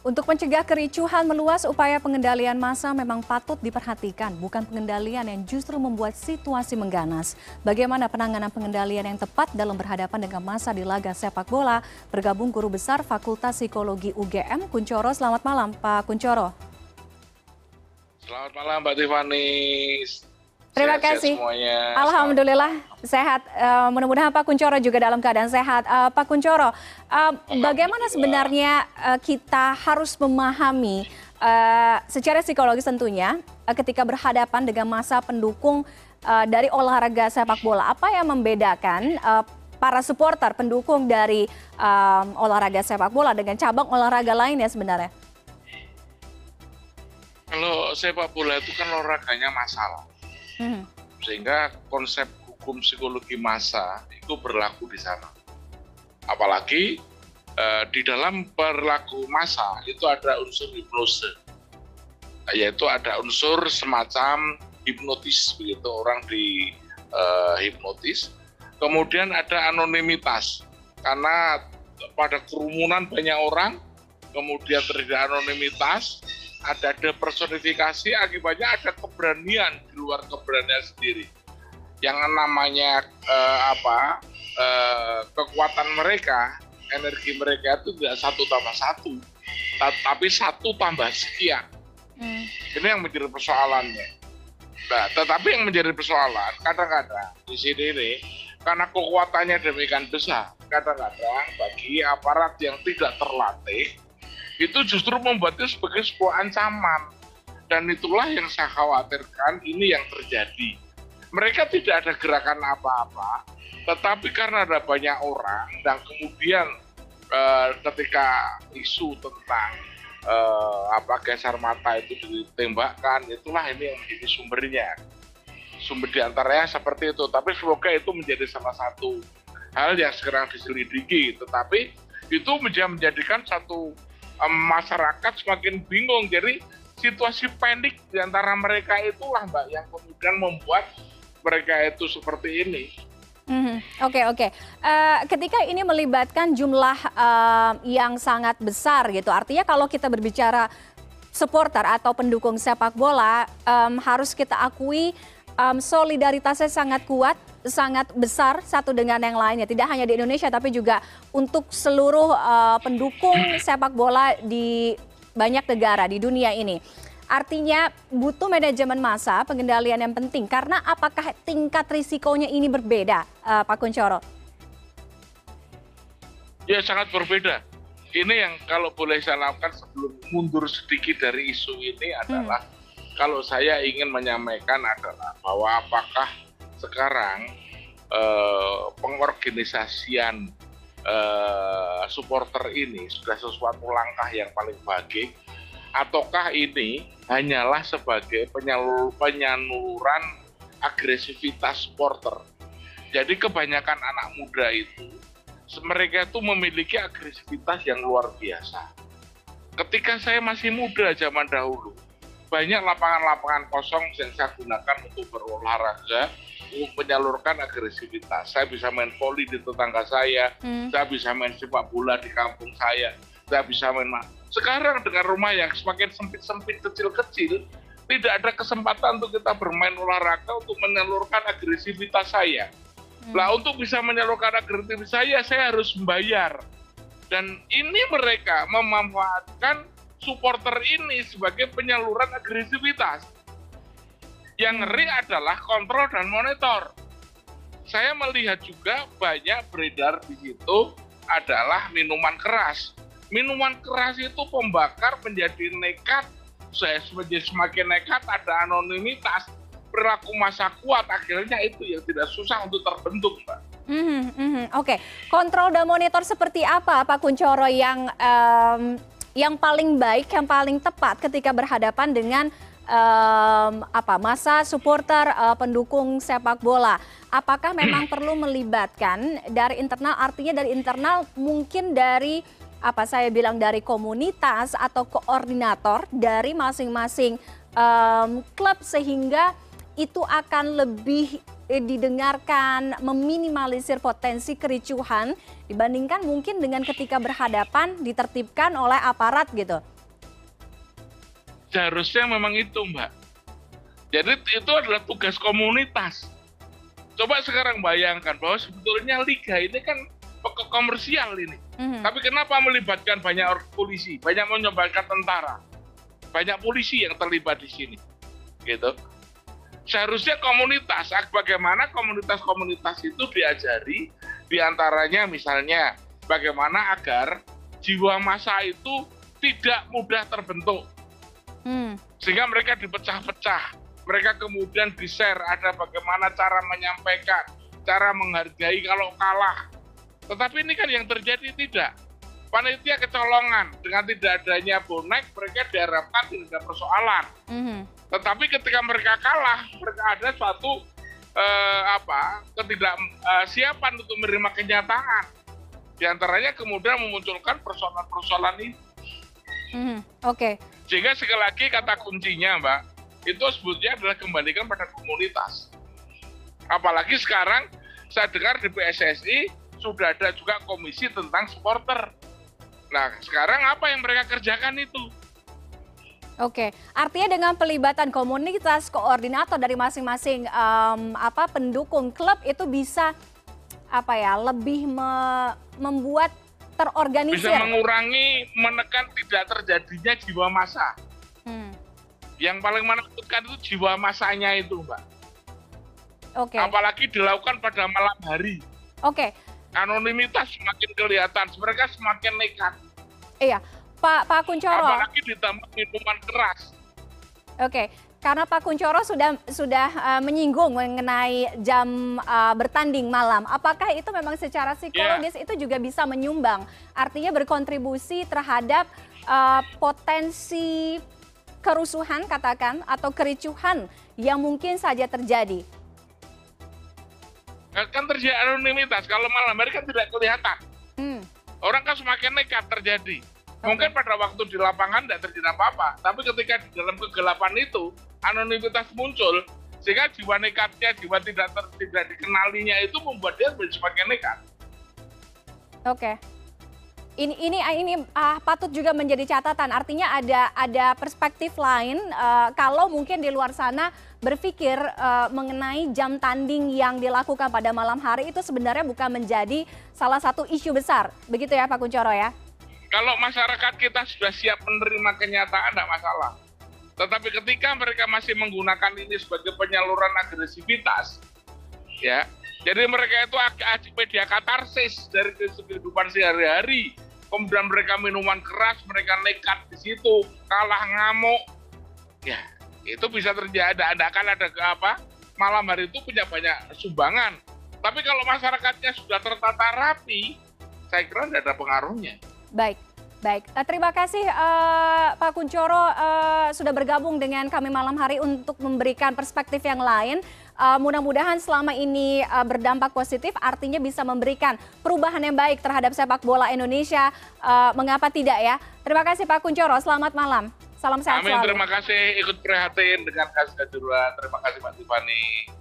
Untuk mencegah kericuhan meluas, upaya pengendalian massa memang patut diperhatikan, bukan pengendalian yang justru membuat situasi mengganas. Bagaimana penanganan pengendalian yang tepat dalam berhadapan dengan massa di laga sepak bola? Bergabung Guru Besar Fakultas Psikologi UGM, Kuncoro. Selamat malam, Pak Kuncoro. Selamat malam, Mbak Tiffany. Terima Sehat-sehat kasih. Semuanya. Alhamdulillah sehat. Uh, Mudah-mudahan Pak Kuncoro juga dalam keadaan sehat. Uh, Pak Kuncoro, uh, bagaimana sebenarnya uh, kita harus memahami uh, secara psikologis tentunya uh, ketika berhadapan dengan masa pendukung uh, dari olahraga sepak bola? Apa yang membedakan uh, para supporter pendukung dari um, olahraga sepak bola dengan cabang olahraga lainnya sebenarnya? Kalau sepak bola itu kan olahraganya masalah. Hmm. Sehingga konsep hukum psikologi massa itu berlaku di sana. Apalagi eh, di dalam perilaku massa itu ada unsur hipnose. Yaitu ada unsur semacam hipnotis begitu orang di eh, hipnotis. Kemudian ada anonimitas karena pada kerumunan banyak orang kemudian terjadi anonimitas ada depersonifikasi akibatnya ada keberanian di luar keberanian sendiri. Yang namanya eh, apa eh, kekuatan mereka energi mereka itu tidak satu tambah satu tapi satu tambah sekian. Hmm. ini yang menjadi persoalannya. Nah tetapi yang menjadi persoalan kadang-kadang di sini ini karena kekuatannya demikian besar kadang-kadang bagi aparat yang tidak terlatih itu justru membuatnya sebagai sebuah ancaman. Dan itulah yang saya khawatirkan ini yang terjadi. Mereka tidak ada gerakan apa-apa, tetapi karena ada banyak orang dan kemudian eh, ketika isu tentang eh, apa geser mata itu ditembakkan, itulah ini yang menjadi sumbernya. Sumber di antaranya seperti itu, tapi semoga itu menjadi salah satu hal yang sekarang diselidiki, tetapi itu menjadikan satu masyarakat semakin bingung. Jadi situasi panik di antara mereka itulah Mbak yang kemudian membuat mereka itu seperti ini. Oke -hmm. oke, okay. uh, ketika ini melibatkan jumlah uh, yang sangat besar gitu, artinya kalau kita berbicara supporter atau pendukung sepak bola um, harus kita akui um, solidaritasnya sangat kuat sangat besar satu dengan yang lainnya. Tidak hanya di Indonesia tapi juga untuk seluruh uh, pendukung sepak bola di banyak negara di dunia ini. Artinya butuh manajemen massa, pengendalian yang penting. Karena apakah tingkat risikonya ini berbeda, uh, Pak Kuncoro? Ya sangat berbeda. Ini yang kalau boleh saya lakukan sebelum mundur sedikit dari isu ini adalah hmm. kalau saya ingin menyampaikan adalah bahwa apakah sekarang eh, pengorganisasian eh, supporter ini sudah sesuatu langkah yang paling baik ataukah ini hanyalah sebagai penyalur, penyaluran agresivitas supporter. Jadi kebanyakan anak muda itu mereka itu memiliki agresivitas yang luar biasa. Ketika saya masih muda zaman dahulu, banyak lapangan-lapangan kosong yang saya gunakan untuk berolahraga menyalurkan agresivitas. Saya bisa main voli di tetangga saya, hmm. saya bisa main sepak bola di kampung saya, saya bisa main. Sekarang dengan rumah yang semakin sempit-sempit, kecil-kecil, tidak ada kesempatan untuk kita bermain olahraga untuk menyalurkan agresivitas saya. Hmm. Lah untuk bisa menyalurkan agresivitas saya, saya harus membayar. Dan ini mereka memanfaatkan supporter ini sebagai penyaluran agresivitas yang ngeri adalah kontrol dan monitor. Saya melihat juga banyak beredar di situ adalah minuman keras. Minuman keras itu pembakar menjadi nekat, saya menjadi semakin nekat, ada anonimitas, perilaku masa kuat, akhirnya itu yang tidak susah untuk terbentuk, Mbak. Mm -hmm, mm -hmm. Oke, okay. kontrol dan monitor seperti apa Pak Kuncoro yang um, yang paling baik, yang paling tepat ketika berhadapan dengan um, apa masa supporter uh, pendukung sepak bola. Apakah memang perlu melibatkan dari internal? Artinya dari internal mungkin dari apa saya bilang dari komunitas atau koordinator dari masing-masing um, klub sehingga itu akan lebih didengarkan meminimalisir potensi kericuhan dibandingkan mungkin dengan ketika berhadapan ditertibkan oleh aparat gitu? Seharusnya memang itu, Mbak. Jadi itu adalah tugas komunitas. Coba sekarang bayangkan bahwa sebetulnya liga ini kan komersial ini. Mm-hmm. Tapi kenapa melibatkan banyak polisi, banyak menyebabkan tentara, banyak polisi yang terlibat di sini, gitu. Seharusnya komunitas, bagaimana komunitas-komunitas itu diajari, di antaranya misalnya bagaimana agar jiwa masa itu tidak mudah terbentuk, hmm. sehingga mereka dipecah-pecah mereka kemudian di-share ada bagaimana cara menyampaikan, cara menghargai kalau kalah. Tetapi ini kan yang terjadi tidak. Panitia kecolongan dengan tidak adanya bonek, mereka diharapkan tidak ada persoalan. Mm -hmm. Tetapi ketika mereka kalah, mereka ada suatu eh, apa ketidaksiapan eh, untuk menerima kenyataan. Di antaranya kemudian memunculkan persoalan-persoalan ini. Mm -hmm. Oke. Okay. Sehingga sekali lagi kata kuncinya, Mbak, itu sebetulnya adalah kembalikan pada komunitas. Apalagi sekarang saya dengar di PSSI sudah ada juga komisi tentang supporter. Nah, sekarang apa yang mereka kerjakan itu? Oke, artinya dengan pelibatan komunitas koordinator dari masing-masing um, apa pendukung klub itu bisa apa ya lebih me, membuat terorganisir. Bisa mengurangi, menekan tidak terjadinya jiwa massa. Hmm yang paling menakutkan itu jiwa masanya itu, Mbak. Oke. Okay. Apalagi dilakukan pada malam hari. Oke. Okay. Anonimitas semakin kelihatan, mereka semakin nekat. Iya, Pak Pak Kuncoro. Apalagi ditambah minuman keras. Oke, okay. Karena Pak Kuncoro sudah sudah uh, menyinggung mengenai jam uh, bertanding malam. Apakah itu memang secara psikologis yeah. itu juga bisa menyumbang, artinya berkontribusi terhadap uh, potensi kerusuhan katakan atau kericuhan yang mungkin saja terjadi? Kan terjadi anonimitas, kalau malam hari kan tidak kelihatan. Hmm. Orang kan semakin nekat terjadi. Mungkin pada waktu di lapangan tidak terjadi apa-apa, tapi ketika di dalam kegelapan itu anonimitas muncul, sehingga jiwa nekatnya, jiwa tidak ter, tidak dikenalinya itu membuat dia menjadi semakin nekat. Oke. Okay ini ini ini uh, patut juga menjadi catatan. Artinya ada ada perspektif lain uh, kalau mungkin di luar sana berpikir uh, mengenai jam tanding yang dilakukan pada malam hari itu sebenarnya bukan menjadi salah satu isu besar. Begitu ya Pak Kuncoro ya? Kalau masyarakat kita sudah siap menerima kenyataan tidak masalah. Tetapi ketika mereka masih menggunakan ini sebagai penyaluran agresivitas, ya jadi mereka itu media katarsis dari kehidupan sehari-hari. Kemudian mereka minuman keras, mereka nekat di situ, kalah ngamuk. Ya, itu bisa terjadi. Ada kan ada ke apa? Malam hari itu punya banyak sumbangan. Tapi kalau masyarakatnya sudah tertata rapi, saya kira tidak ada pengaruhnya. Baik. Baik, uh, terima kasih uh, Pak Kuncoro uh, sudah bergabung dengan kami malam hari untuk memberikan perspektif yang lain. Uh, Mudah-mudahan selama ini uh, berdampak positif, artinya bisa memberikan perubahan yang baik terhadap sepak bola Indonesia. Uh, mengapa tidak ya? Terima kasih Pak Kuncoro, selamat malam. Salam sehat Amin, selalu. terima kasih ikut prihatin dengan kasus Kanjuruhan. Terima kasih Mbak Tiffany.